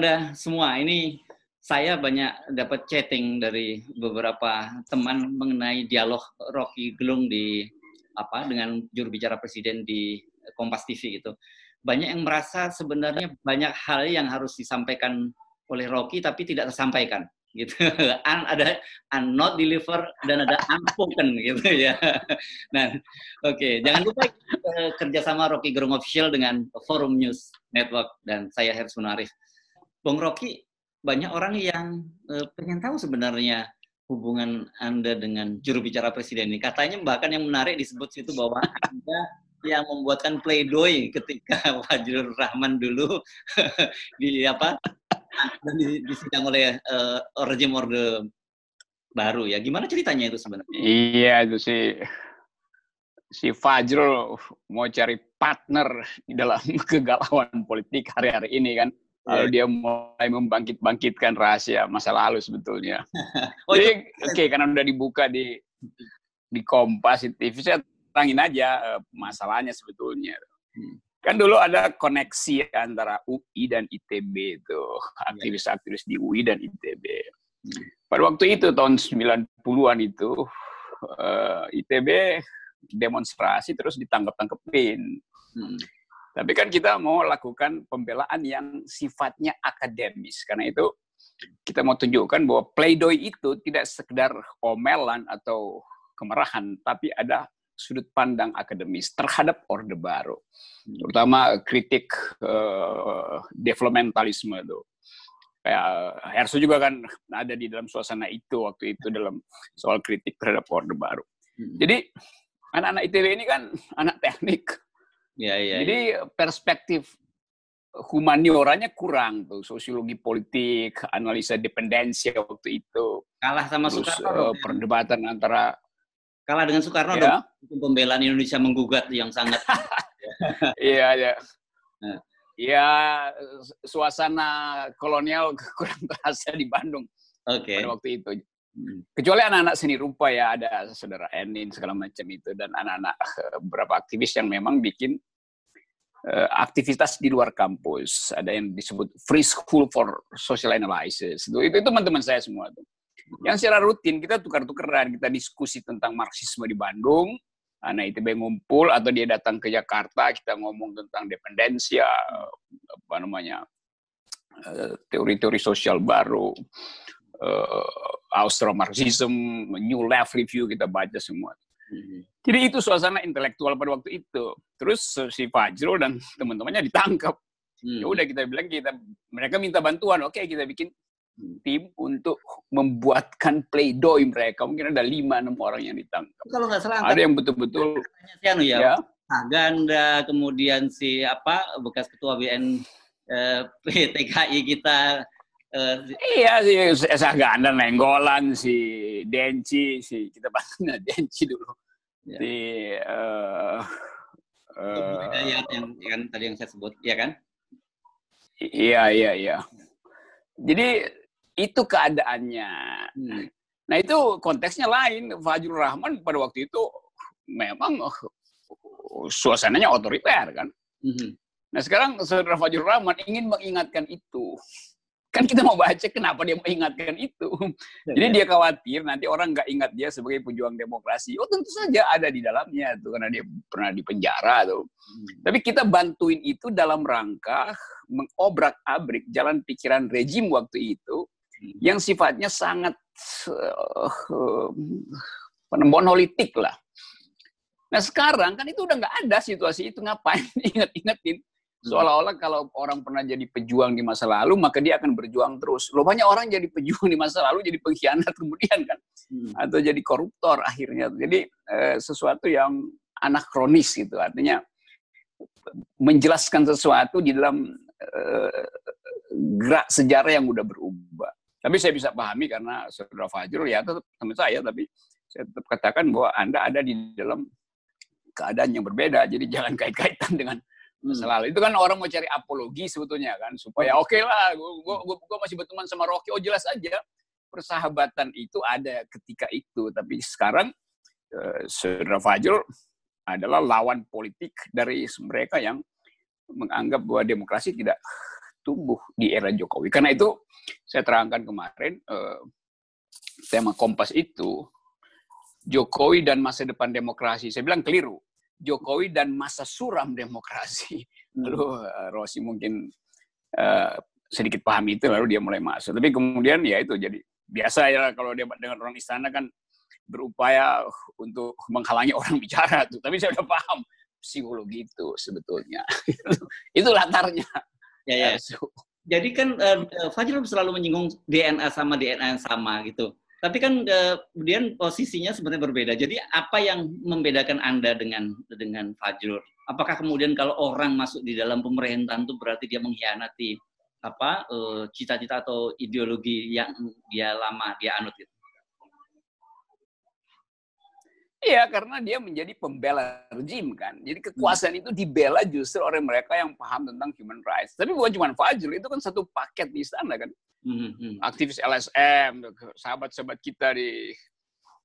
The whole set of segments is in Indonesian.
Anda semua? Ini saya banyak dapat chatting dari beberapa teman mengenai dialog Rocky Gelung di apa dengan juru bicara presiden di Kompas TV itu. Banyak yang merasa sebenarnya banyak hal yang harus disampaikan oleh Rocky tapi tidak tersampaikan gitu. Un, ada un not deliver dan ada unspoken gitu ya. Nah, oke, okay. jangan lupa kerjasama Rocky Gerung Official dengan Forum News Network dan saya Hersman Munarif. Bung Rocky, banyak orang yang uh, pengen tahu sebenarnya hubungan Anda dengan juru bicara presiden ini. Katanya bahkan yang menarik disebut situ bahwa Anda yang membuatkan playdoy ketika Fajrul Rahman dulu di apa di, disidang oleh uh, rejim orde baru ya. Gimana ceritanya itu sebenarnya? Iya itu sih si Fajrul mau cari partner di dalam kegalauan politik hari-hari ini kan. Lalu iya. dia mulai membangkit-bangkitkan rahasia masa lalu sebetulnya. oh, Jadi oke okay, karena udah dibuka di di Kompas di TV saya terangin aja uh, masalahnya sebetulnya. Hmm. Kan dulu ada koneksi antara UI dan ITB itu, aktivis-aktivis di UI dan ITB. Hmm. Pada waktu itu tahun 90-an itu uh, eh, ITB demonstrasi terus ditangkap-tangkepin. Hmm. Tapi kan kita mau lakukan pembelaan yang sifatnya akademis. Karena itu kita mau tunjukkan bahwa playdoy itu tidak sekedar omelan atau kemarahan, tapi ada sudut pandang akademis terhadap Orde Baru. Terutama kritik uh, developmentalisme itu. Kayak Herso juga kan ada di dalam suasana itu waktu itu dalam soal kritik terhadap Orde Baru. Hmm. Jadi anak-anak ITB ini kan anak teknik, Ya, ya, Jadi ya. perspektif humanioranya kurang tuh, sosiologi politik, analisa dependensi waktu itu. Kalah sama Terus, Soekarno. Uh, perdebatan antara kalah dengan Soekarno ya. dong. Pembelaan Indonesia menggugat yang sangat. Iya, iya. Nah. Ya, suasana kolonial kurang terasa di Bandung okay. pada waktu itu. Hmm. Kecuali anak-anak seni rupa ya, ada saudara Enin segala macam itu dan anak-anak eh, beberapa aktivis yang memang bikin aktivitas di luar kampus. Ada yang disebut Free School for Social Analysis. Itu itu teman-teman saya semua tuh. Yang secara rutin kita tukar-tukaran, kita diskusi tentang Marxisme di Bandung, anak ITB ngumpul atau dia datang ke Jakarta, kita ngomong tentang dependensia, apa namanya, eh, teori-teori sosial baru, uh, Austro-Marxism, New Left Review, kita baca semua. Jadi itu suasana intelektual pada waktu itu. Terus si Fajrul dan teman-temannya ditangkap. Hmm. Ya udah kita bilang kita mereka minta bantuan. Oke, kita bikin tim untuk membuatkan playdoy mereka. Mungkin ada lima enam orang yang ditangkap. Kalau nggak salah ada yang betul-betul anu ya, ya. Ganda, kemudian si apa bekas ketua BN eh, PTKI kita Uh, iya si Esah Ganda Nenggolan, si Denci, si kita panggilnya Denci dulu. Ya. Si uh, uh, yang, yang kan tadi yang saya sebut, ya kan? Iya iya iya. Jadi itu keadaannya. Hmm. Nah itu konteksnya lain. Fajrul Rahman pada waktu itu memang suasananya otoriter kan. Hmm. Nah sekarang saudara Fajrul Rahman ingin mengingatkan itu kan kita mau baca kenapa dia mengingatkan itu. Ya, Jadi ya. dia khawatir nanti orang nggak ingat dia sebagai pejuang demokrasi. Oh tentu saja ada di dalamnya tuh karena dia pernah di penjara tuh. Hmm. Tapi kita bantuin itu dalam rangka mengobrak-abrik jalan pikiran rejim waktu itu hmm. yang sifatnya sangat uh, monolitik lah. Nah sekarang kan itu udah nggak ada situasi itu ngapain ingat-ingatin Hmm. Seolah-olah kalau orang pernah jadi pejuang di masa lalu, maka dia akan berjuang terus. Loh banyak orang jadi pejuang di masa lalu, jadi pengkhianat kemudian kan. Hmm. Atau jadi koruptor akhirnya. Jadi eh, sesuatu yang anakronis gitu. Artinya menjelaskan sesuatu di dalam eh, gerak sejarah yang udah berubah. Tapi saya bisa pahami karena saudara Fajrul ya tetap teman saya, tapi saya tetap katakan bahwa Anda ada di dalam keadaan yang berbeda. Jadi jangan kait-kaitan dengan hmm. lalu. Itu kan orang mau cari apologi sebetulnya kan supaya hmm. oke okay lah, gua, gua, gua masih berteman sama Rocky. Oh jelas aja persahabatan itu ada ketika itu. Tapi sekarang uh, Saudara Fajrul adalah lawan politik dari mereka yang menganggap bahwa demokrasi tidak tumbuh di era Jokowi. Karena itu saya terangkan kemarin uh, tema Kompas itu Jokowi dan masa depan demokrasi. Saya bilang keliru. Jokowi dan masa suram demokrasi. Hmm. Lalu uh, Rossi mungkin uh, sedikit paham itu lalu dia mulai masuk. Tapi kemudian ya itu jadi biasa ya kalau dia dengan orang istana kan berupaya untuk menghalangi orang bicara tuh. Tapi saya udah paham psikologi itu sebetulnya. itu latarnya. Ya, ya. Jadi kan uh, Fajrul selalu menyinggung DNA sama DNA yang sama gitu. Tapi kan uh, kemudian posisinya sebenarnya berbeda. Jadi apa yang membedakan Anda dengan dengan Fajrul? Apakah kemudian kalau orang masuk di dalam pemerintahan itu berarti dia mengkhianati apa cita-cita uh, atau ideologi yang dia lama dia anut gitu? Iya, karena dia menjadi pembela rejim kan. Jadi kekuasaan hmm. itu dibela justru oleh mereka yang paham tentang human rights. Tapi bukan cuma Fajrul, itu kan satu paket di sana kan. Hmm. hmm. Aktivis LSM, sahabat-sahabat kita di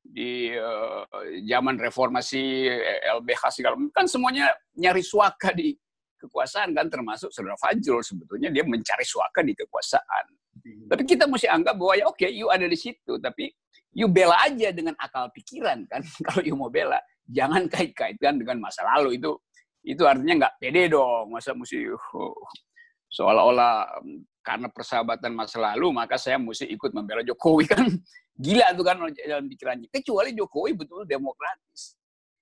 di uh, zaman reformasi LBH segala kan semuanya nyari suaka di kekuasaan kan termasuk saudara Fajrul sebetulnya dia mencari suaka di kekuasaan. Hmm. Tapi kita mesti anggap bahwa ya oke, okay, you ada di situ, tapi you bela aja dengan akal pikiran kan. Kalau you mau bela jangan kait-kaitkan dengan masa lalu. Itu itu artinya nggak pede dong. Masa mesti uh, seolah-olah um, karena persahabatan masa lalu maka saya mesti ikut membela Jokowi kan. Gila tuh kan dalam pikirannya. Kecuali Jokowi betul demokratis.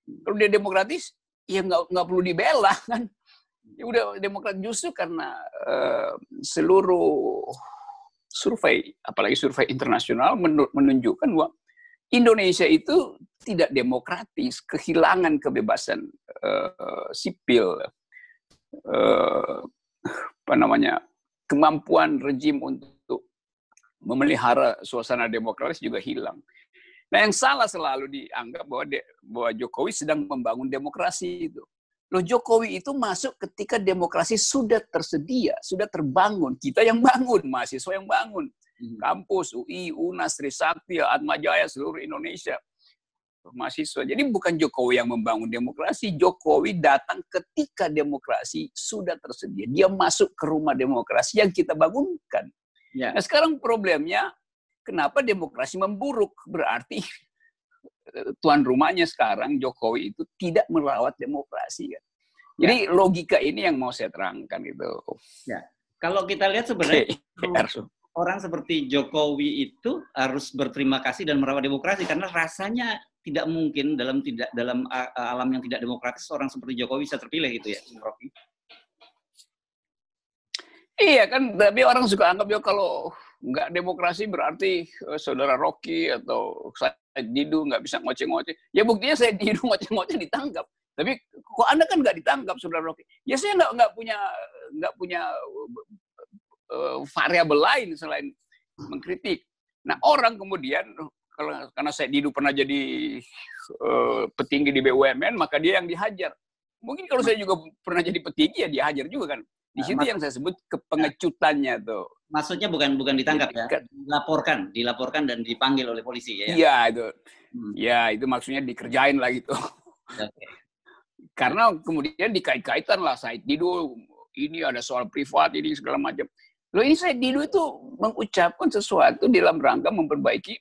Kalau dia demokratis ya nggak nggak perlu dibela kan. Ya udah demokrat justru karena uh, seluruh survei, apalagi survei internasional menunjukkan bahwa Indonesia itu tidak demokratis, kehilangan kebebasan uh, sipil, uh, apa namanya, kemampuan rejim untuk memelihara suasana demokratis juga hilang. Nah, yang salah selalu dianggap bahwa, de, bahwa Jokowi sedang membangun demokrasi itu. Loh Jokowi itu masuk ketika demokrasi sudah tersedia, sudah terbangun. Kita yang bangun, mahasiswa yang bangun. Hmm. Kampus, UI, UNAS, Trisakti, Atmajaya, seluruh Indonesia. Mahasiswa. Jadi bukan Jokowi yang membangun demokrasi. Jokowi datang ketika demokrasi sudah tersedia. Dia masuk ke rumah demokrasi yang kita bangunkan. Ya. Nah sekarang problemnya, kenapa demokrasi memburuk? Berarti tuan rumahnya sekarang Jokowi itu tidak merawat demokrasi kan. Jadi ya. logika ini yang mau saya terangkan itu. Ya. Kalau kita lihat sebenarnya okay. orang seperti Jokowi itu harus berterima kasih dan merawat demokrasi karena rasanya tidak mungkin dalam tidak dalam alam yang tidak demokratis orang seperti Jokowi bisa terpilih gitu ya, Rocky. Iya kan, tapi orang suka anggap ya kalau nggak demokrasi berarti uh, saudara Rocky atau saya Didu nggak bisa ngoceh-ngoceh. Ya buktinya saya Didu ngoceh-ngoceh ditangkap. Tapi kok anda kan nggak ditangkap saudara Rocky? Ya saya nggak nggak punya nggak punya uh, variabel lain selain mengkritik. Nah orang kemudian karena saya Didu pernah jadi uh, petinggi di BUMN maka dia yang dihajar. Mungkin kalau saya juga pernah jadi petinggi ya dihajar juga kan. Di nah, situ yang saya sebut kepengecutannya tuh. Maksudnya bukan bukan ditangkap ya, dilaporkan, dilaporkan dan dipanggil oleh polisi ya. Iya itu. Hmm. Ya itu maksudnya dikerjain lah gitu. Okay. Karena kemudian dikait-kaitan lah Said Didu ini ada soal privat ini segala macam. Lo ini Said Didu itu mengucapkan sesuatu dalam rangka memperbaiki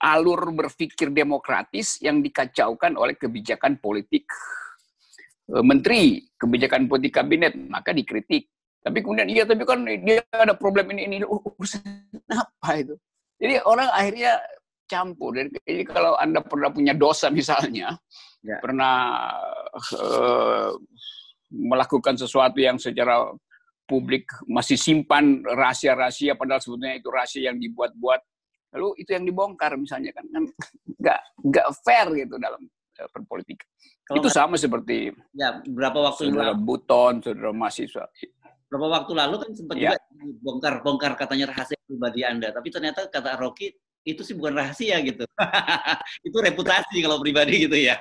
alur berpikir demokratis yang dikacaukan oleh kebijakan politik menteri kebijakan politik kabinet maka dikritik tapi kemudian iya tapi kan dia ada problem ini ini urusan apa itu jadi orang akhirnya campur jadi kalau anda pernah punya dosa misalnya ya. pernah uh, melakukan sesuatu yang secara publik masih simpan rahasia-rahasia padahal sebetulnya itu rahasia yang dibuat-buat lalu itu yang dibongkar misalnya kan kan nggak nggak fair gitu dalam perpolitikan. Kalau itu sama seperti ya berapa waktu saudara lalu, Buton, saudara mahasiswa. Berapa waktu lalu kan sempat ya. juga bongkar-bongkar katanya rahasia pribadi Anda, tapi ternyata kata Rocky itu sih bukan rahasia gitu. itu reputasi kalau pribadi gitu ya.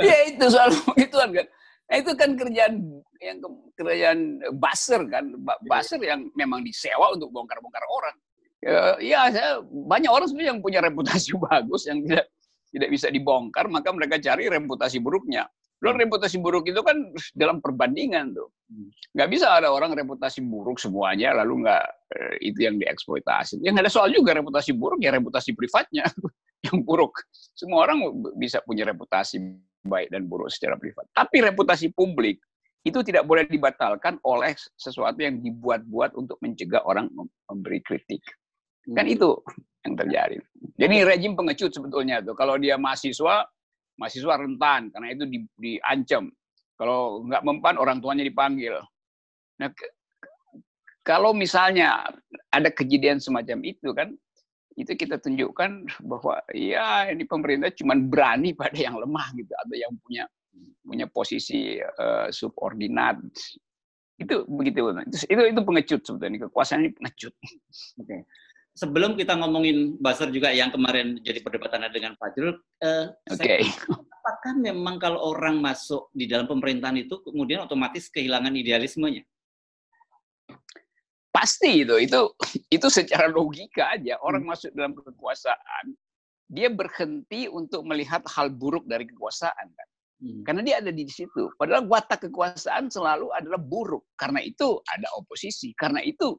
ya itu soal itu kan. Nah, itu kan kerjaan yang kerjaan baser kan, baser yang memang disewa untuk bongkar-bongkar orang. Ya, ya saya, banyak orang sebenarnya yang punya reputasi bagus yang tidak tidak bisa dibongkar, maka mereka cari reputasi buruknya. Lo reputasi buruk itu kan dalam perbandingan tuh. Nggak bisa ada orang reputasi buruk semuanya lalu nggak eh, itu yang dieksploitasi. Yang ada soal juga reputasi buruk ya reputasi privatnya yang buruk. Semua orang bisa punya reputasi baik dan buruk secara privat. Tapi reputasi publik itu tidak boleh dibatalkan oleh sesuatu yang dibuat-buat untuk mencegah orang memberi kritik. Kan hmm. itu yang terjadi. Jadi rejim pengecut sebetulnya tuh. Kalau dia mahasiswa, mahasiswa rentan karena itu di, diancam. Kalau nggak mempan orang tuanya dipanggil. Nah, kalau misalnya ada kejadian semacam itu kan, itu kita tunjukkan bahwa ya ini pemerintah cuma berani pada yang lemah gitu atau yang punya punya posisi uh, subordinat itu begitu itu itu, itu pengecut sebetulnya kekuasaan ini pengecut. Oke. Okay sebelum kita ngomongin buzzer juga yang kemarin jadi perdebatan dengan Fajrul, uh, okay. apakah memang kalau orang masuk di dalam pemerintahan itu kemudian otomatis kehilangan idealismenya? Pasti itu, itu itu secara logika aja orang hmm. masuk dalam kekuasaan, dia berhenti untuk melihat hal buruk dari kekuasaan kan. Hmm. Karena dia ada di situ. Padahal watak kekuasaan selalu adalah buruk. Karena itu ada oposisi. Karena itu.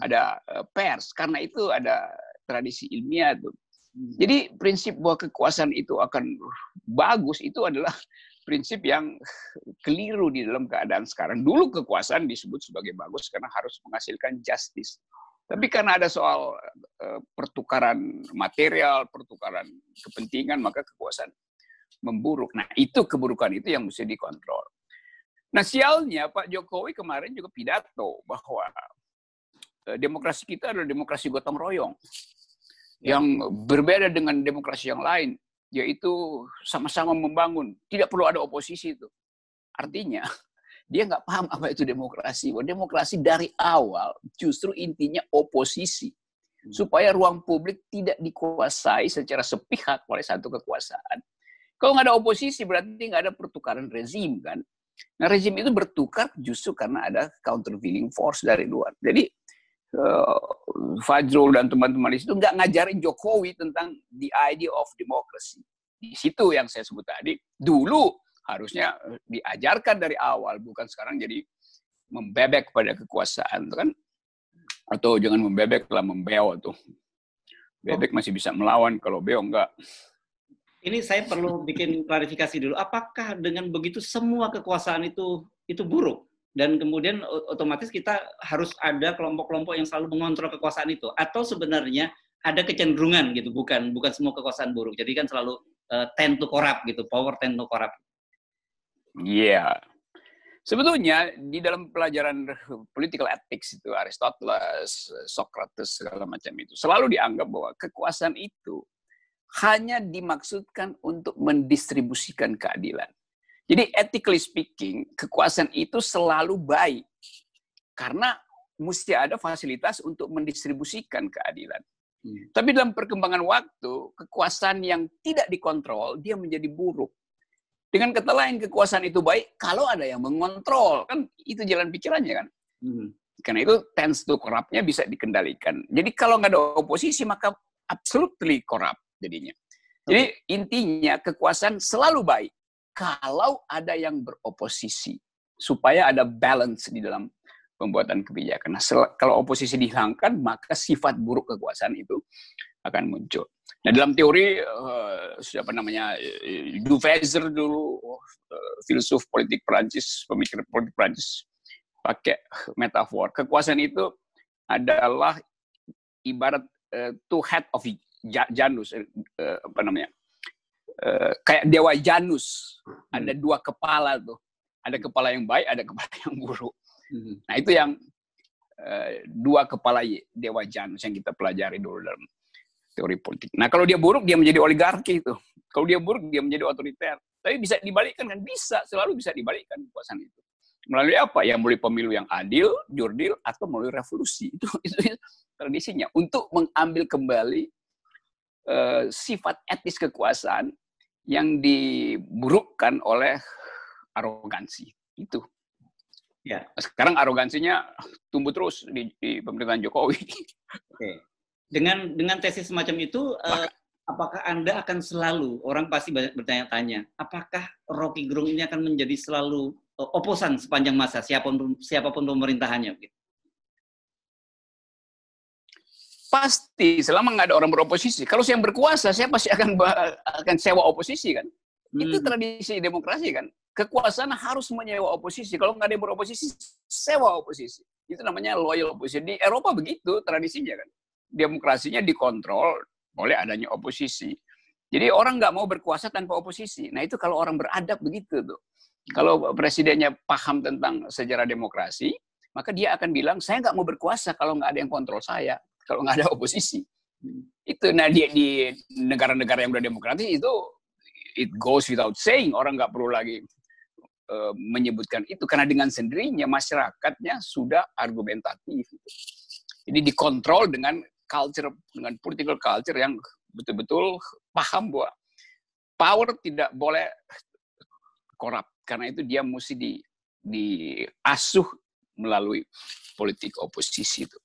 Ada eh, pers. Karena itu ada tradisi ilmiah tuh. Hmm. Jadi prinsip bahwa kekuasaan itu akan bagus itu adalah prinsip yang keliru di dalam keadaan sekarang. Dulu kekuasaan disebut sebagai bagus karena harus menghasilkan justice. Tapi karena ada soal uh, pertukaran material, pertukaran kepentingan, maka kekuasaan memburuk. Nah, itu keburukan itu yang mesti dikontrol. Nah, sialnya Pak Jokowi kemarin juga pidato bahwa eh, demokrasi kita adalah demokrasi gotong royong yang berbeda dengan demokrasi yang lain, yaitu sama-sama membangun. Tidak perlu ada oposisi itu. Artinya, dia nggak paham apa itu demokrasi. Wah, demokrasi dari awal justru intinya oposisi. Hmm. Supaya ruang publik tidak dikuasai secara sepihak oleh satu kekuasaan. Kalau nggak ada oposisi berarti nggak ada pertukaran rezim kan. Nah rezim itu bertukar justru karena ada countervailing force dari luar. Jadi uh, Fajrul dan teman-teman di situ nggak ngajarin Jokowi tentang the idea of democracy. Di situ yang saya sebut tadi, dulu harusnya diajarkan dari awal, bukan sekarang jadi membebek pada kekuasaan, kan? Atau jangan membebek lah membeo tuh. Bebek masih bisa melawan, kalau beo enggak ini saya perlu bikin klarifikasi dulu. Apakah dengan begitu semua kekuasaan itu itu buruk dan kemudian otomatis kita harus ada kelompok-kelompok yang selalu mengontrol kekuasaan itu atau sebenarnya ada kecenderungan gitu, bukan bukan semua kekuasaan buruk. Jadi kan selalu uh, tend to corrupt gitu, power tend to corrupt. Iya. Yeah. Sebetulnya di dalam pelajaran political ethics itu Aristoteles, Socrates segala macam itu selalu dianggap bahwa kekuasaan itu hanya dimaksudkan untuk mendistribusikan keadilan. Jadi ethically speaking, kekuasaan itu selalu baik. Karena mesti ada fasilitas untuk mendistribusikan keadilan. Hmm. Tapi dalam perkembangan waktu, kekuasaan yang tidak dikontrol, dia menjadi buruk. Dengan kata lain, kekuasaan itu baik kalau ada yang mengontrol. Kan itu jalan pikirannya kan. Hmm. Karena itu tends to corruptnya bisa dikendalikan. Jadi kalau nggak ada oposisi, maka absolutely corrupt jadinya. Jadi intinya kekuasaan selalu baik kalau ada yang beroposisi supaya ada balance di dalam pembuatan kebijakan. Nah, kalau oposisi dihilangkan maka sifat buruk kekuasaan itu akan muncul. Nah, dalam teori uh, siapa namanya uh, Duverger dulu uh, filsuf politik Prancis, pemikir politik Prancis pakai metafor kekuasaan itu adalah ibarat uh, two head of Janus uh, apa namanya uh, kayak dewa Janus. Ada hmm. dua kepala tuh. Ada kepala yang baik ada kepala yang buruk. Hmm. nah itu yang uh, dua kepala dewa Janus yang kita pelajari dulu dalam teori politik. Nah kalau dia buruk dia menjadi oligarki itu. Kalau dia buruk dia menjadi otoriter. Tapi bisa dibalikkan kan? Bisa selalu bisa dibalikkan kekuasaan itu. Melalui apa? Ya melalui pemilu yang adil jurdil atau melalui revolusi. Itu itu tradisinya. Untuk mengambil kembali uh, sifat etis kekuasaan yang diburukkan oleh arogansi itu. Ya. Sekarang arogansinya tumbuh terus di, di pemerintahan Jokowi. Oke. Dengan dengan tesis semacam itu, uh, apakah Anda akan selalu, orang pasti banyak bertanya-tanya, apakah Rocky Gerung ini akan menjadi selalu uh, oposan sepanjang masa, siapa pun, siapa pun pemerintahannya? Gitu? Pasti, selama nggak ada orang beroposisi. Kalau saya yang berkuasa, saya pasti akan akan sewa oposisi kan. Hmm. Itu tradisi demokrasi kan. Kekuasaan harus menyewa oposisi. Kalau nggak ada yang beroposisi, sewa oposisi. Itu namanya loyal oposisi. Di Eropa begitu tradisinya kan. Demokrasinya dikontrol oleh adanya oposisi. Jadi orang nggak mau berkuasa tanpa oposisi. Nah itu kalau orang beradab begitu tuh. Kalau presidennya paham tentang sejarah demokrasi, maka dia akan bilang, saya nggak mau berkuasa kalau nggak ada yang kontrol saya, kalau nggak ada oposisi. Itu, nah di, negara-negara yang udah demokratis itu it goes without saying, orang nggak perlu lagi uh, menyebutkan itu, karena dengan sendirinya masyarakatnya sudah argumentatif. Jadi dikontrol dengan culture dengan political culture yang betul-betul paham bahwa power tidak boleh korup karena itu dia mesti di diasuh melalui politik oposisi itu.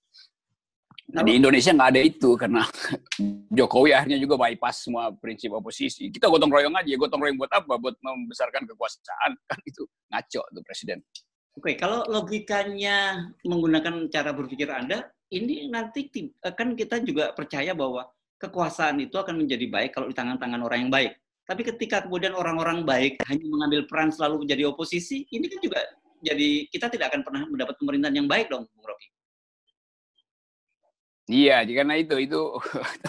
Nah, di Indonesia nggak ada itu karena Jokowi akhirnya juga bypass semua prinsip oposisi. Kita gotong royong aja, gotong royong buat apa? Buat membesarkan kekuasaan kan itu ngaco tuh presiden. Oke, kalau logikanya menggunakan cara berpikir Anda, ini nanti eh, kan kita juga percaya bahwa kekuasaan itu akan menjadi baik kalau di tangan-tangan orang yang baik. Tapi ketika kemudian orang-orang baik hanya mengambil peran selalu menjadi oposisi, ini kan juga jadi kita tidak akan pernah mendapat pemerintahan yang baik dong, Bung Rocky. Iya, karena itu itu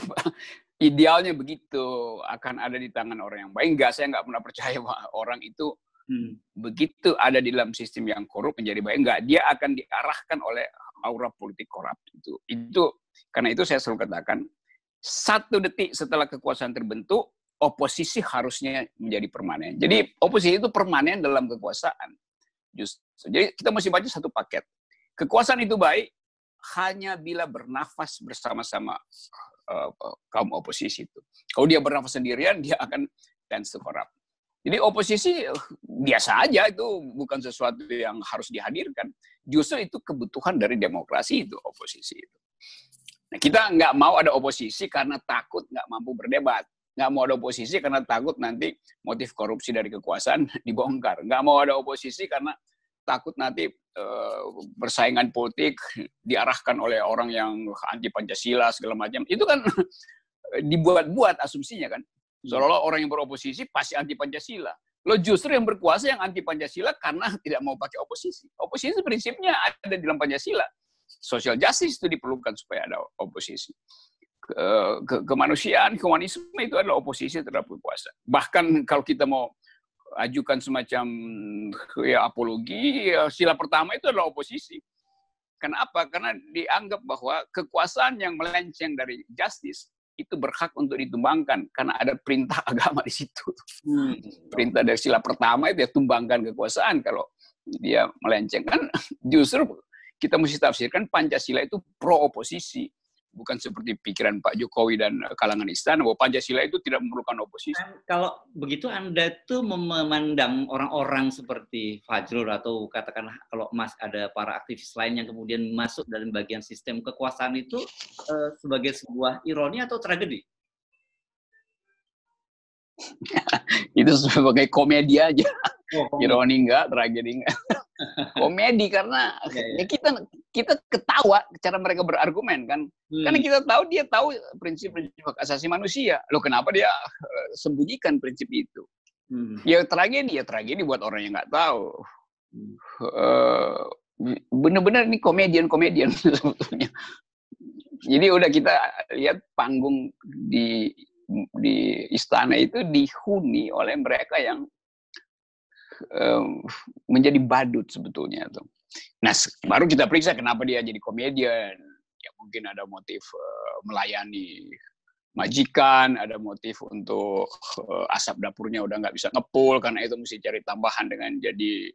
idealnya begitu akan ada di tangan orang yang baik. Enggak, saya nggak pernah percaya bahwa orang itu hmm. begitu ada di dalam sistem yang korup menjadi baik. Enggak, dia akan diarahkan oleh aura politik korup itu. Itu karena itu saya selalu katakan satu detik setelah kekuasaan terbentuk oposisi harusnya menjadi permanen. Jadi oposisi itu permanen dalam kekuasaan. Just, jadi kita mesti baca satu paket. Kekuasaan itu baik hanya bila bernafas bersama-sama uh, kaum oposisi itu. Kalau dia bernafas sendirian, dia akan tends to corrupt. Jadi oposisi biasa aja itu bukan sesuatu yang harus dihadirkan. Justru itu kebutuhan dari demokrasi itu oposisi itu. Nah, kita nggak mau ada oposisi karena takut nggak mampu berdebat. Nggak mau ada oposisi karena takut nanti motif korupsi dari kekuasaan dibongkar. Nggak mau ada oposisi karena takut nanti uh, persaingan politik diarahkan oleh orang yang anti Pancasila segala macam. Itu kan dibuat-buat asumsinya kan. Seolah-olah orang yang beroposisi pasti anti Pancasila. Lo justru yang berkuasa yang anti Pancasila karena tidak mau pakai oposisi. Oposisi prinsipnya ada di dalam Pancasila. Social justice itu diperlukan supaya ada oposisi. Ke, ke, kemanusiaan, humanisme itu adalah oposisi terhadap kekuasaan. Bahkan kalau kita mau ajukan semacam ya apologi, ya, sila pertama itu adalah oposisi. Kenapa? Karena dianggap bahwa kekuasaan yang melenceng dari justice itu berhak untuk ditumbangkan karena ada perintah agama di situ. Hmm. Perintah dari sila pertama itu ya tumbangkan kekuasaan kalau dia melenceng kan justru kita mesti tafsirkan Pancasila itu pro oposisi bukan seperti pikiran Pak Jokowi dan kalangan istana bahwa Pancasila itu tidak memerlukan oposisi. Kalau begitu Anda tuh memandang orang-orang seperti Fajrul atau katakanlah kalau Mas ada para aktivis lain yang kemudian masuk dalam bagian sistem kekuasaan itu uh, sebagai sebuah ironi atau tragedi? itu sebagai komedi aja. Oh, ironi enggak, tragedi enggak. komedi karena ya, ya. ya kita kita ketawa cara mereka berargumen kan. Hmm. Karena kita tahu dia tahu prinsip-prinsip hak asasi manusia. Loh kenapa dia uh, sembunyikan prinsip itu? Hmm. Ya tragedi, ya tragedi buat orang yang nggak tahu. Hmm. Uh, bener-bener ini komedian-komedian sebetulnya. Jadi udah kita lihat panggung di di istana itu dihuni oleh mereka yang um, menjadi badut sebetulnya tuh. Nah, baru kita periksa kenapa dia jadi komedian. Ya mungkin ada motif uh, melayani majikan, ada motif untuk uh, asap dapurnya udah nggak bisa ngepul karena itu mesti cari tambahan dengan jadi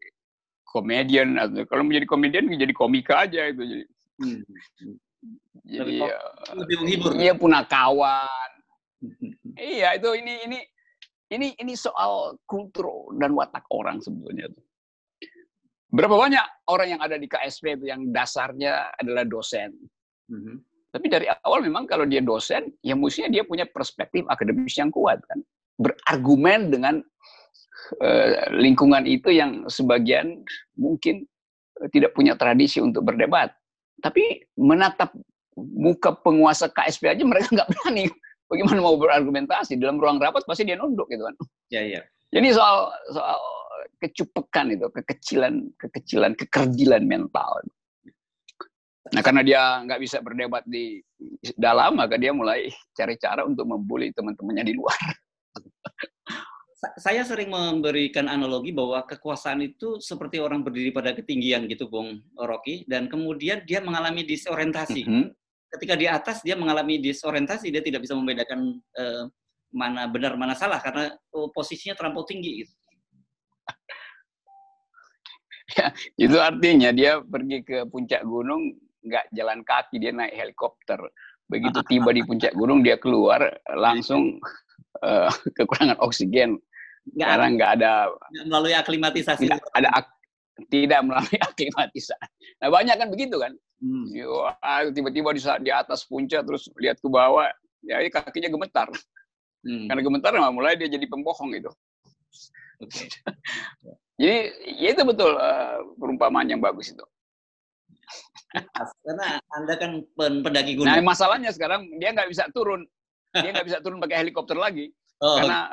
komedian atau kalau menjadi komedian jadi komika aja itu jadi. Hmm. Jadi lebih menghibur. Iya punya kawan. iya itu ini ini ini ini soal kultur dan watak orang sebetulnya tuh. Berapa banyak orang yang ada di KSP itu yang dasarnya adalah dosen. Mm-hmm. Tapi dari awal memang kalau dia dosen, ya mestinya dia punya perspektif akademis yang kuat kan. Berargumen dengan uh, lingkungan itu yang sebagian mungkin tidak punya tradisi untuk berdebat. Tapi menatap muka penguasa KSP aja mereka nggak berani. Bagaimana mau berargumentasi dalam ruang rapat pasti dia nunduk gitu kan. Ya ya. Jadi soal soal kecupekan itu, kekecilan, kekecilan, kekerdilan mental. Nah karena dia nggak bisa berdebat di dalam, maka dia mulai cari cara untuk membuli teman-temannya di luar. Saya sering memberikan analogi bahwa kekuasaan itu seperti orang berdiri pada ketinggian gitu, Bung Rocky, dan kemudian dia mengalami disorientasi. Mm -hmm. Ketika di atas dia mengalami disorientasi, dia tidak bisa membedakan uh, mana benar mana salah karena oh, posisinya terlampau tinggi. Gitu. ya, itu artinya dia pergi ke puncak gunung nggak jalan kaki dia naik helikopter. Begitu tiba di puncak gunung dia keluar langsung uh, kekurangan oksigen. Nggak karena nggak ada melalui aklimatisasi. Tidak ada ak, tidak melalui aklimatisasi. Nah banyak kan begitu kan hmm. tiba-tiba di di atas puncak terus lihat ke bawah ya kakinya gemetar hmm. karena gemetar mulai dia jadi pembohong itu jadi ya itu betul uh, perumpamaan yang bagus itu karena Anda kan pendaki gunung. Nah, masalahnya sekarang dia nggak bisa turun. Dia nggak bisa turun pakai helikopter lagi. Oh. Karena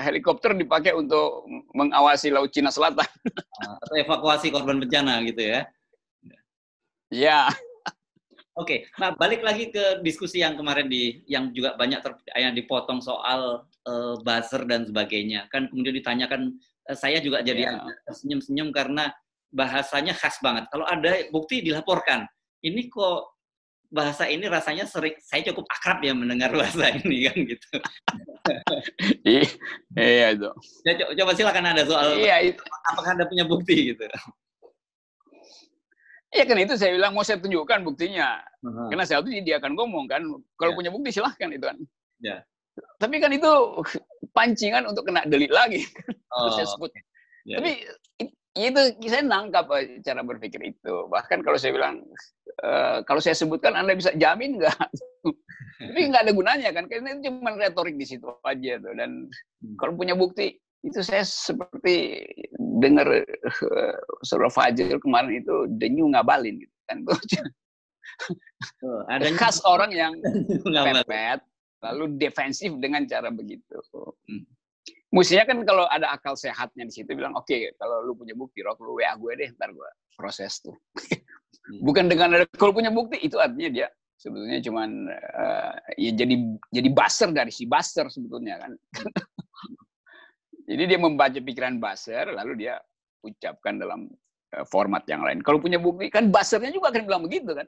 helikopter dipakai untuk mengawasi Laut Cina Selatan. Ah, atau evakuasi korban bencana gitu ya. Ya. Oke, nah balik lagi ke diskusi yang kemarin di yang juga banyak ter, yang dipotong soal uh, buzzer dan sebagainya. Kan kemudian ditanyakan uh, saya juga jadi yeah. senyum-senyum karena bahasanya khas banget. Kalau ada bukti dilaporkan. Ini kok bahasa ini rasanya sering saya cukup akrab ya mendengar bahasa ini kan gitu. iya itu. Ya, coba silakan ada soal iya, itu. apakah anda punya bukti gitu. Iya kan itu saya bilang mau saya tunjukkan buktinya. Uh-huh. Karena saya itu dia akan ngomong kan. Kalau yeah. punya bukti silahkan itu kan. Ya. Tapi kan itu pancingan untuk kena delit lagi. Oh. saya sebut. Yeah. Tapi itu saya nangkap eh, cara berpikir itu. Bahkan kalau saya bilang, uh, kalau saya sebutkan Anda bisa jamin nggak? Tapi nggak ada gunanya kan, karena itu cuma retorik di situ aja tuh. Dan hmm. kalau punya bukti, itu saya seperti dengar uh, surah Fajr kemarin itu denyu ngabalin gitu kan. Oh, ada khas orang yang pepet, lalu defensif dengan cara begitu. Hmm. Mestinya kan kalau ada akal sehatnya di situ bilang, oke, okay, kalau lu punya bukti, rok lu WA gue deh, ntar gue proses tuh. Hmm. Bukan dengan ada, kalau punya bukti, itu artinya dia sebetulnya cuman uh, ya jadi jadi baser dari si baser sebetulnya kan. jadi dia membaca pikiran baser, lalu dia ucapkan dalam uh, format yang lain. Kalau punya bukti, kan basernya juga akan bilang begitu kan.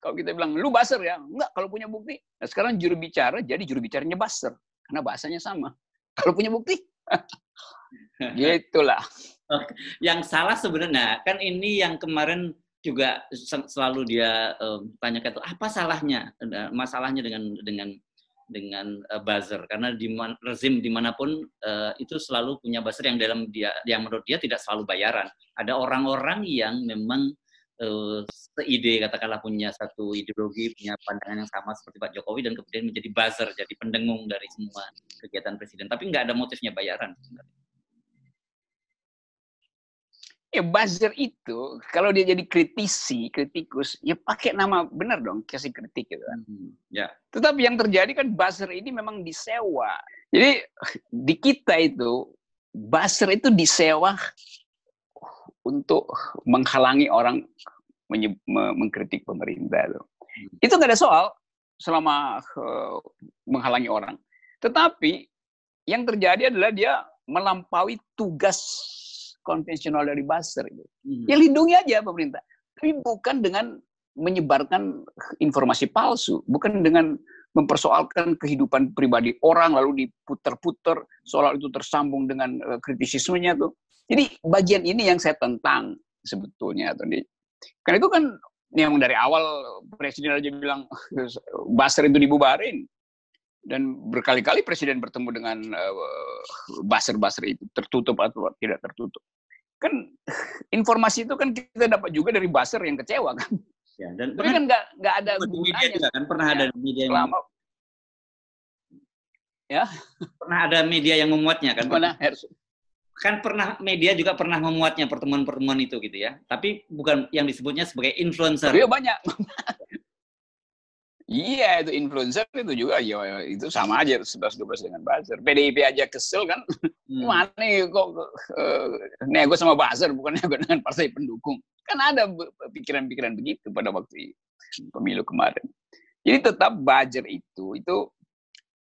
Kalau kita bilang, lu baser ya? Enggak, kalau punya bukti. Nah sekarang juru bicara, jadi juru bicaranya baser. Karena bahasanya sama. Kalau punya bukti, gitulah. Yang salah sebenarnya kan ini yang kemarin juga selalu dia um, tanyakan itu apa salahnya masalahnya dengan dengan dengan uh, buzzer karena di rezim di mana pun uh, itu selalu punya buzzer yang dalam dia yang menurut dia tidak selalu bayaran ada orang-orang yang memang uh, seide katakanlah punya satu ideologi, punya pandangan yang sama seperti Pak Jokowi dan kemudian menjadi buzzer, jadi pendengung dari semua kegiatan presiden. Tapi nggak ada motifnya bayaran. Ya buzzer itu kalau dia jadi kritisi, kritikus, ya pakai nama benar dong kasih kritik gitu kan. Hmm, ya. Tetapi yang terjadi kan buzzer ini memang disewa. Jadi di kita itu buzzer itu disewa untuk menghalangi orang mengkritik pemerintah. Itu hmm. itu nggak ada soal selama uh, menghalangi orang. Tetapi yang terjadi adalah dia melampaui tugas konvensional dari buzzer. Gitu. Hmm. Ya lindungi aja pemerintah. Tapi bukan dengan menyebarkan informasi palsu, bukan dengan mempersoalkan kehidupan pribadi orang lalu diputer-puter soal itu tersambung dengan uh, kritisismenya tuh. Jadi bagian ini yang saya tentang sebetulnya di karena itu kan yang dari awal presiden aja bilang Basir itu dibubarin dan berkali-kali presiden bertemu dengan uh, Basir-Basir itu tertutup atau tidak tertutup. Kan informasi itu kan kita dapat juga dari Basir yang kecewa kan. Ya, dan Tapi kan nggak nggak ada media juga kan pernah ya, ada media yang lama. Ya. Pernah ada media yang memuatnya kan? Pernah. Kan pernah media juga pernah memuatnya pertemuan-pertemuan itu gitu ya. Tapi bukan yang disebutnya sebagai influencer. Iya banyak. Iya itu influencer itu juga ya itu sama aja 11 12 dengan buzzer. PDIP aja kesel kan. Hmm. Mana nih kok uh, nego sama buzzer bukan nego dengan partai pendukung. Kan ada pikiran-pikiran begitu pada waktu pemilu kemarin. Jadi tetap buzzer itu itu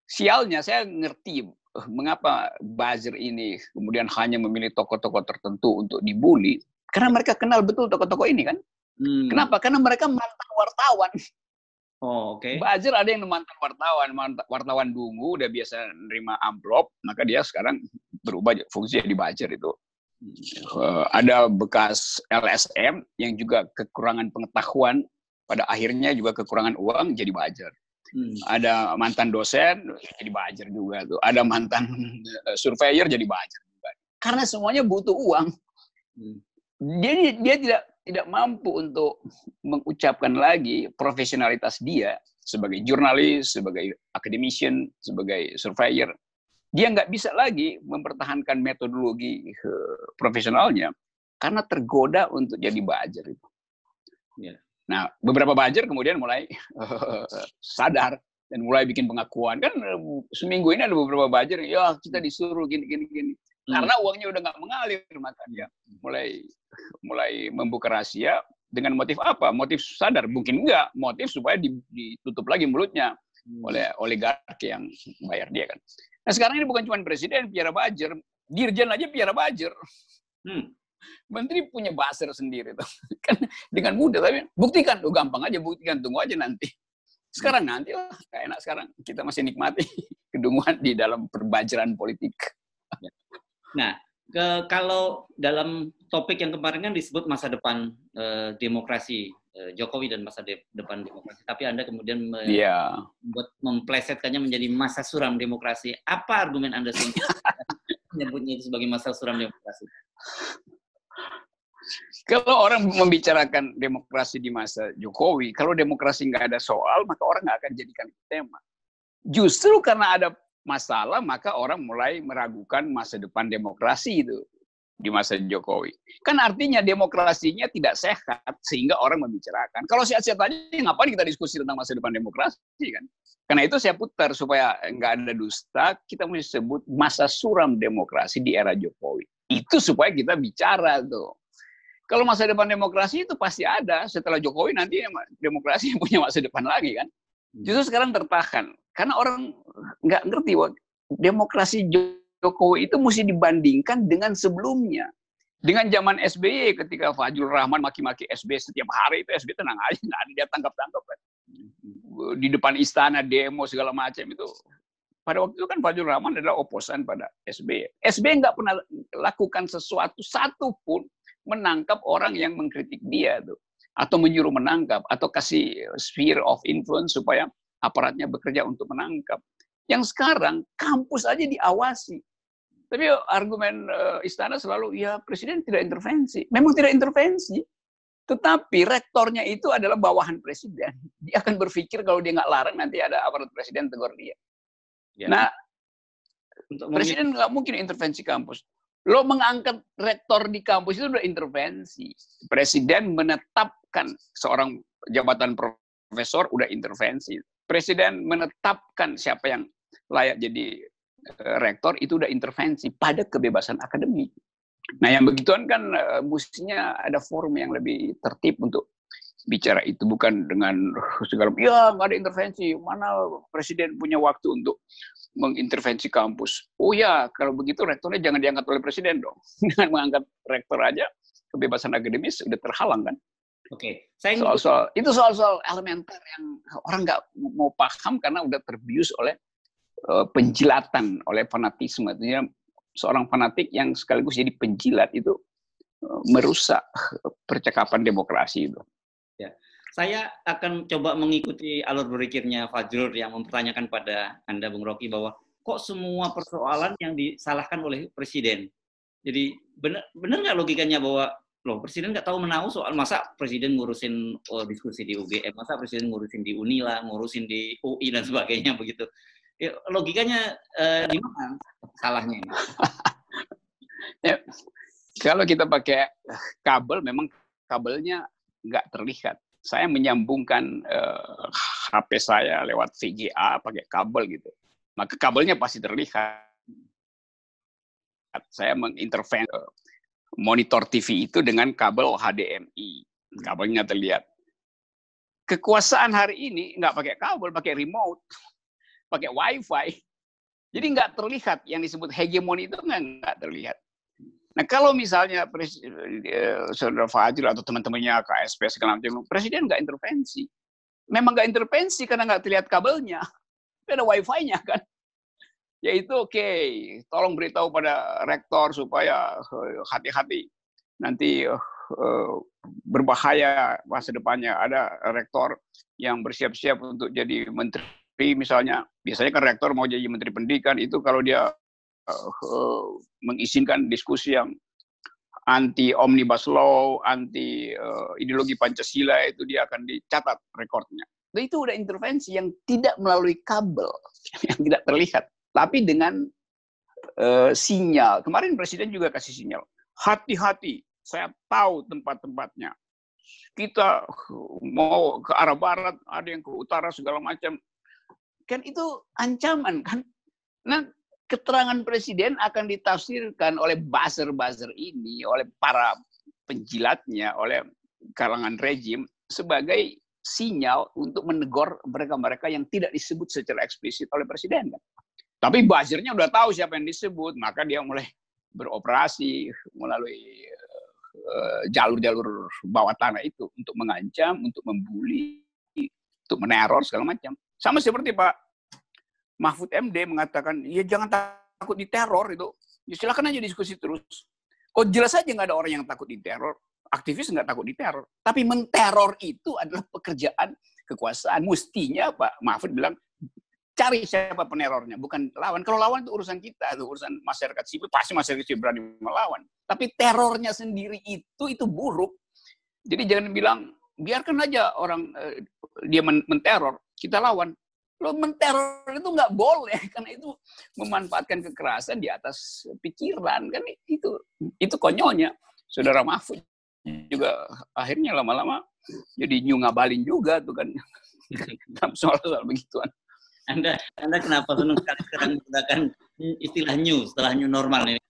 sialnya saya ngerti eh, mengapa buzzer ini kemudian hanya memilih tokoh-tokoh tertentu untuk dibully karena mereka kenal betul tokoh-tokoh ini kan. Hmm. Kenapa? Karena mereka mantan wartawan. Oh, oke. Okay. Buzzer ada yang mantan wartawan, mantan wartawan dungu udah biasa nerima amplop, maka dia sekarang berubah fungsi di buzzer itu. Uh, ada bekas LSM yang juga kekurangan pengetahuan, pada akhirnya juga kekurangan uang jadi buzzer. Hmm. Ada mantan dosen jadi buzzer juga tuh. Ada mantan uh, surveyor jadi buzzer juga. Karena semuanya butuh uang. Hmm. Dia dia tidak tidak mampu untuk mengucapkan lagi profesionalitas dia sebagai jurnalis, sebagai akademisian, sebagai surveyor. Dia nggak bisa lagi mempertahankan metodologi eh, profesionalnya karena tergoda untuk jadi buzzer itu. Yeah. Nah, beberapa buzzer kemudian mulai sadar dan mulai bikin pengakuan kan eh, seminggu ini ada beberapa buzzer ya kita disuruh gini gini gini hmm. karena uangnya udah nggak mengalir maka dia mulai mulai membuka rahasia dengan motif apa? Motif sadar? Mungkin enggak. Motif supaya ditutup lagi mulutnya hmm. oleh oligarki yang bayar dia kan. Nah sekarang ini bukan cuma presiden piara bajer, dirjen aja piara bajer. Hmm. Menteri punya buzzer sendiri tuh. kan dengan mudah tapi buktikan tuh gampang aja buktikan tunggu aja nanti. Sekarang nanti lah kayak enak sekarang kita masih nikmati kedunguan di dalam perbajaran politik. Nah, ke, kalau dalam topik yang kemarin kan disebut masa depan eh, demokrasi eh, Jokowi dan masa de depan demokrasi, tapi Anda kemudian me yeah. membuat memplesetkannya menjadi masa suram demokrasi. Apa argumen Anda menyebutnya itu sebagai masa suram demokrasi? Kalau orang membicarakan demokrasi di masa Jokowi, kalau demokrasi nggak ada soal, maka orang nggak akan jadikan tema. Justru karena ada masalah, maka orang mulai meragukan masa depan demokrasi itu di masa Jokowi. Kan artinya demokrasinya tidak sehat sehingga orang membicarakan. Kalau sehat-sehat aja ngapain kita diskusi tentang masa depan demokrasi kan? Karena itu saya putar supaya nggak ada dusta, kita mesti sebut masa suram demokrasi di era Jokowi. Itu supaya kita bicara tuh. Kalau masa depan demokrasi itu pasti ada. Setelah Jokowi nanti demokrasi punya masa depan lagi kan. Justru sekarang tertahan. Karena orang nggak ngerti bahwa demokrasi Jokowi itu mesti dibandingkan dengan sebelumnya. Dengan zaman SBY ketika Fajrul Rahman maki-maki SBY setiap hari itu SBY tenang aja, nggak ada dia tangkap-tangkap. Di depan istana demo segala macam itu. Pada waktu itu kan Fajrul Rahman adalah oposan pada SBY. SBY nggak pernah lakukan sesuatu satu pun menangkap orang yang mengkritik dia tuh atau menyuruh menangkap atau kasih sphere of influence supaya aparatnya bekerja untuk menangkap. Yang sekarang kampus aja diawasi. Tapi argumen uh, istana selalu ya presiden tidak intervensi. Memang tidak intervensi. Tetapi rektornya itu adalah bawahan presiden. Dia akan berpikir kalau dia nggak larang nanti ada aparat presiden tegur dia. Ya. Nah, Untuk presiden nggak mungkin intervensi kampus. Lo mengangkat rektor di kampus itu sudah intervensi. Presiden menetapkan seorang jabatan profesor udah intervensi presiden menetapkan siapa yang layak jadi uh, rektor itu udah intervensi pada kebebasan akademik. Nah, yang begituan kan uh, mestinya ada forum yang lebih tertib untuk bicara itu bukan dengan segala ya nggak ada intervensi mana presiden punya waktu untuk mengintervensi kampus oh ya kalau begitu rektornya jangan diangkat oleh presiden dong dengan mengangkat rektor aja kebebasan akademis sudah terhalang kan Oke, okay. saya soal-soal itu soal-soal elementer yang orang nggak mau paham karena udah terbius oleh penjilatan, oleh fanatisme. Artinya seorang fanatik yang sekaligus jadi penjilat itu uh, merusak percakapan demokrasi itu. Ya. Saya akan coba mengikuti alur berpikirnya Fajrul yang mempertanyakan pada Anda Bung Rocky bahwa kok semua persoalan yang disalahkan oleh presiden. Jadi benar benar nggak logikanya bahwa loh presiden nggak tahu menahu soal masa presiden ngurusin oh, diskusi di UGM, masa presiden ngurusin di Unila, ngurusin di UI dan sebagainya begitu. Ya, logikanya eh, di mana salahnya ya, kalau kita pakai kabel, memang kabelnya nggak terlihat. Saya menyambungkan eh, HP saya lewat VGA pakai kabel gitu, maka kabelnya pasti terlihat. Saya mengintervensi uh, monitor TV itu dengan kabel HDMI. Kabelnya terlihat. Kekuasaan hari ini nggak pakai kabel, pakai remote, pakai WiFi. Jadi nggak terlihat yang disebut hegemoni itu nggak terlihat. Nah kalau misalnya eh, saudara Fajrul atau teman-temannya KSP segala macam, presiden nggak intervensi. Memang nggak intervensi karena nggak terlihat kabelnya. Tapi ada wifi-nya kan yaitu oke, okay, tolong beritahu pada rektor supaya eh, hati-hati nanti uh, berbahaya masa depannya. Ada rektor yang bersiap-siap untuk jadi menteri misalnya. Biasanya kan rektor mau jadi menteri pendidikan itu kalau dia uh, mengizinkan diskusi yang anti omnibus law, anti uh, ideologi Pancasila itu dia akan dicatat rekornya. Nah, itu udah intervensi yang tidak melalui kabel, yang tidak terlihat. Tapi dengan uh, sinyal. Kemarin Presiden juga kasih sinyal. Hati-hati, saya tahu tempat-tempatnya. Kita mau ke arah barat, ada yang ke utara, segala macam. Kan itu ancaman kan. Nah, keterangan Presiden akan ditafsirkan oleh buzzer-buzzer ini, oleh para penjilatnya, oleh kalangan rejim sebagai sinyal untuk menegur mereka-mereka yang tidak disebut secara eksplisit oleh Presiden. Kan? Tapi buzzernya udah tahu siapa yang disebut, maka dia mulai beroperasi melalui eh, jalur-jalur bawah tanah itu untuk mengancam, untuk membuli, untuk meneror segala macam. Sama seperti Pak Mahfud MD mengatakan, ya jangan takut diteror itu. Ya silakan aja diskusi terus. Oh jelas saja nggak ada orang yang takut diteror. Aktivis nggak takut diteror. Tapi menteror itu adalah pekerjaan kekuasaan. Mestinya Pak Mahfud bilang, cari siapa penerornya, bukan lawan. Kalau lawan itu urusan kita, itu urusan masyarakat sipil, pasti masyarakat sipil berani melawan. Tapi terornya sendiri itu itu buruk. Jadi jangan bilang biarkan aja orang eh, dia men menteror, kita lawan. Lo menteror itu nggak boleh karena itu memanfaatkan kekerasan di atas pikiran kan itu itu konyolnya. Saudara Mahfud juga akhirnya lama-lama jadi nyungabalin juga tuh kan soal-soal begituan. Anda Anda kenapa senang sekali sekarang menggunakan istilah new setelah new normal ini?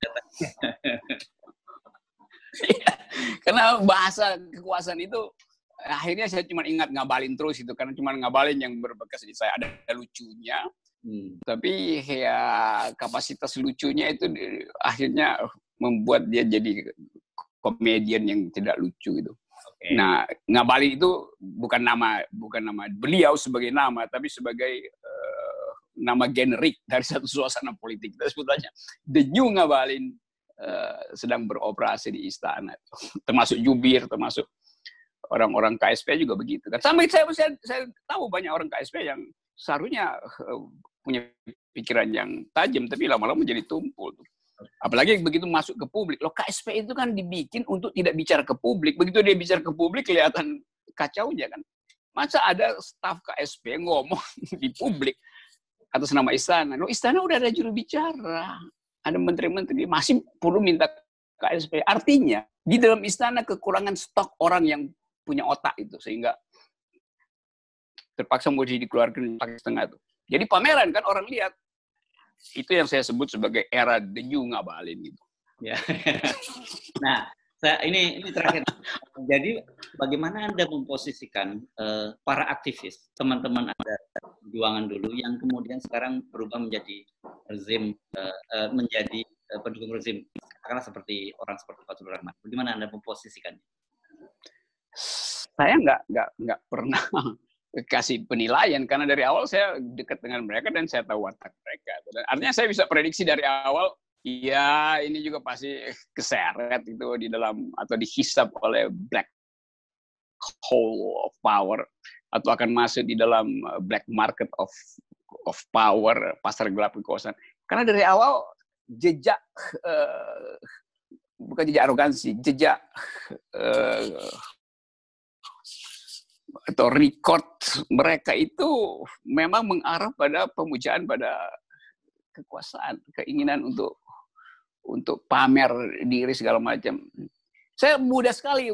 Karena bahasa kekuasaan itu akhirnya saya cuma ingat ngabalin terus itu karena cuma ngabalin yang berbekas di saya ada, lucunya. Hmm. Tapi ya kapasitas lucunya itu akhirnya membuat dia jadi komedian yang tidak lucu itu. Okay. Nah, ngabalin itu bukan nama bukan nama beliau sebagai nama, tapi sebagai nama generik dari satu suasana politik. Kita sebut aja The New Ngabalin uh, sedang beroperasi di istana. termasuk Jubir, termasuk orang-orang KSP juga begitu. Kan sampai saya, saya, saya tahu banyak orang KSP yang seharusnya uh, punya pikiran yang tajam, tapi lama-lama menjadi tumpul. Apalagi begitu masuk ke publik. Loh KSP itu kan dibikin untuk tidak bicara ke publik. Begitu dia bicara ke publik kelihatan kacau aja kan. Masa ada staf KSP ngomong di publik atas nama istana. Loh, istana udah ada juru bicara, ada menteri-menteri, masih perlu minta KSP. Artinya, di dalam istana kekurangan stok orang yang punya otak itu, sehingga terpaksa mau dikeluarkan pakai setengah itu. Jadi pameran kan orang lihat. Itu yang saya sebut sebagai era the new ngabalin gitu. Ya. nah, saya ini ini terakhir. Jadi bagaimana anda memposisikan uh, para aktivis teman-teman anda perjuangan dulu yang kemudian sekarang berubah menjadi rezim uh, uh, menjadi uh, pendukung rezim karena seperti orang seperti Fatul Rahman. Bagaimana anda memposisikan? Saya nggak nggak nggak pernah kasih penilaian karena dari awal saya dekat dengan mereka dan saya tahu watak mereka. Dan artinya saya bisa prediksi dari awal Iya, ini juga pasti keseret itu di dalam atau dihisap oleh black hole of power atau akan masuk di dalam uh, black market of of power pasar gelap kekuasaan. Karena dari awal jejak uh, bukan jejak arogansi, jejak uh, atau record mereka itu memang mengarah pada pemujaan pada kekuasaan, keinginan untuk untuk pamer diri segala macam. Saya mudah sekali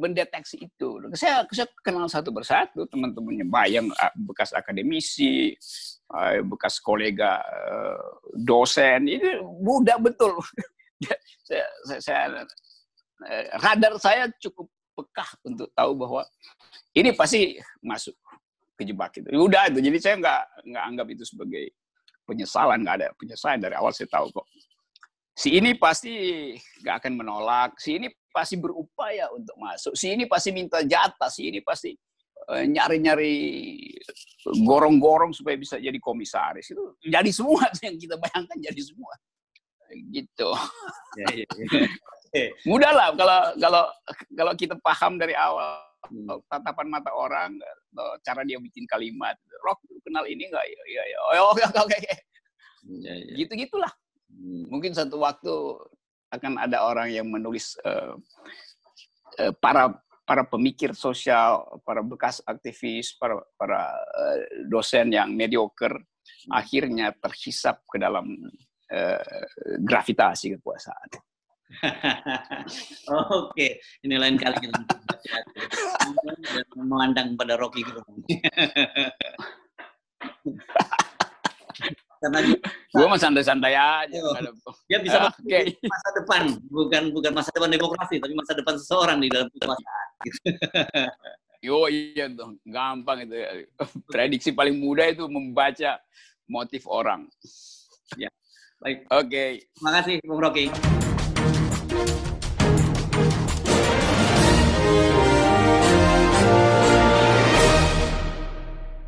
mendeteksi itu. Saya, saya kenal satu persatu teman-temannya bayang bekas akademisi, bekas kolega eh, dosen, ini mudah betul. saya, saya, saya, eh, radar saya cukup pekah untuk tahu bahwa ini pasti masuk ke jebak itu. Udah itu. Jadi saya nggak nggak anggap itu sebagai penyesalan, nggak ada penyesalan dari awal saya tahu kok. Si ini pasti nggak akan menolak. Si ini pasti berupaya untuk masuk. Si ini pasti minta jatah, si ini pasti eh, nyari-nyari gorong-gorong supaya bisa jadi komisaris. Itu jadi semua yang kita bayangkan jadi semua. Gitu. Ya, ya, ya. Mudah lah kalau kalau kalau kita paham dari awal hmm. tatapan mata orang, cara dia bikin kalimat. Rock kenal ini nggak? Ya, ya, ya. Oh, oke, oke, oke. Ya, ya. Gitu-gitulah. Hmm. Mungkin satu waktu akan ada orang yang menulis uh, uh, para para pemikir sosial, para bekas aktivis, para para uh, dosen yang mediocre akhirnya terhisap ke dalam uh, gravitasi kekuasaan. Oke, ini lain kali kita memandang pada Rocky Gerung. karena gue mah santai-santai aja oh, dia bisa ah, okay. masa depan. Bukan bukan masa depan demokrasi tapi masa depan seseorang di dalam kekuasaan. Yo iya tuh. Gampang itu. Prediksi paling mudah itu membaca motif orang. Ya baik. Oke. Okay. terima kasih bung Rocky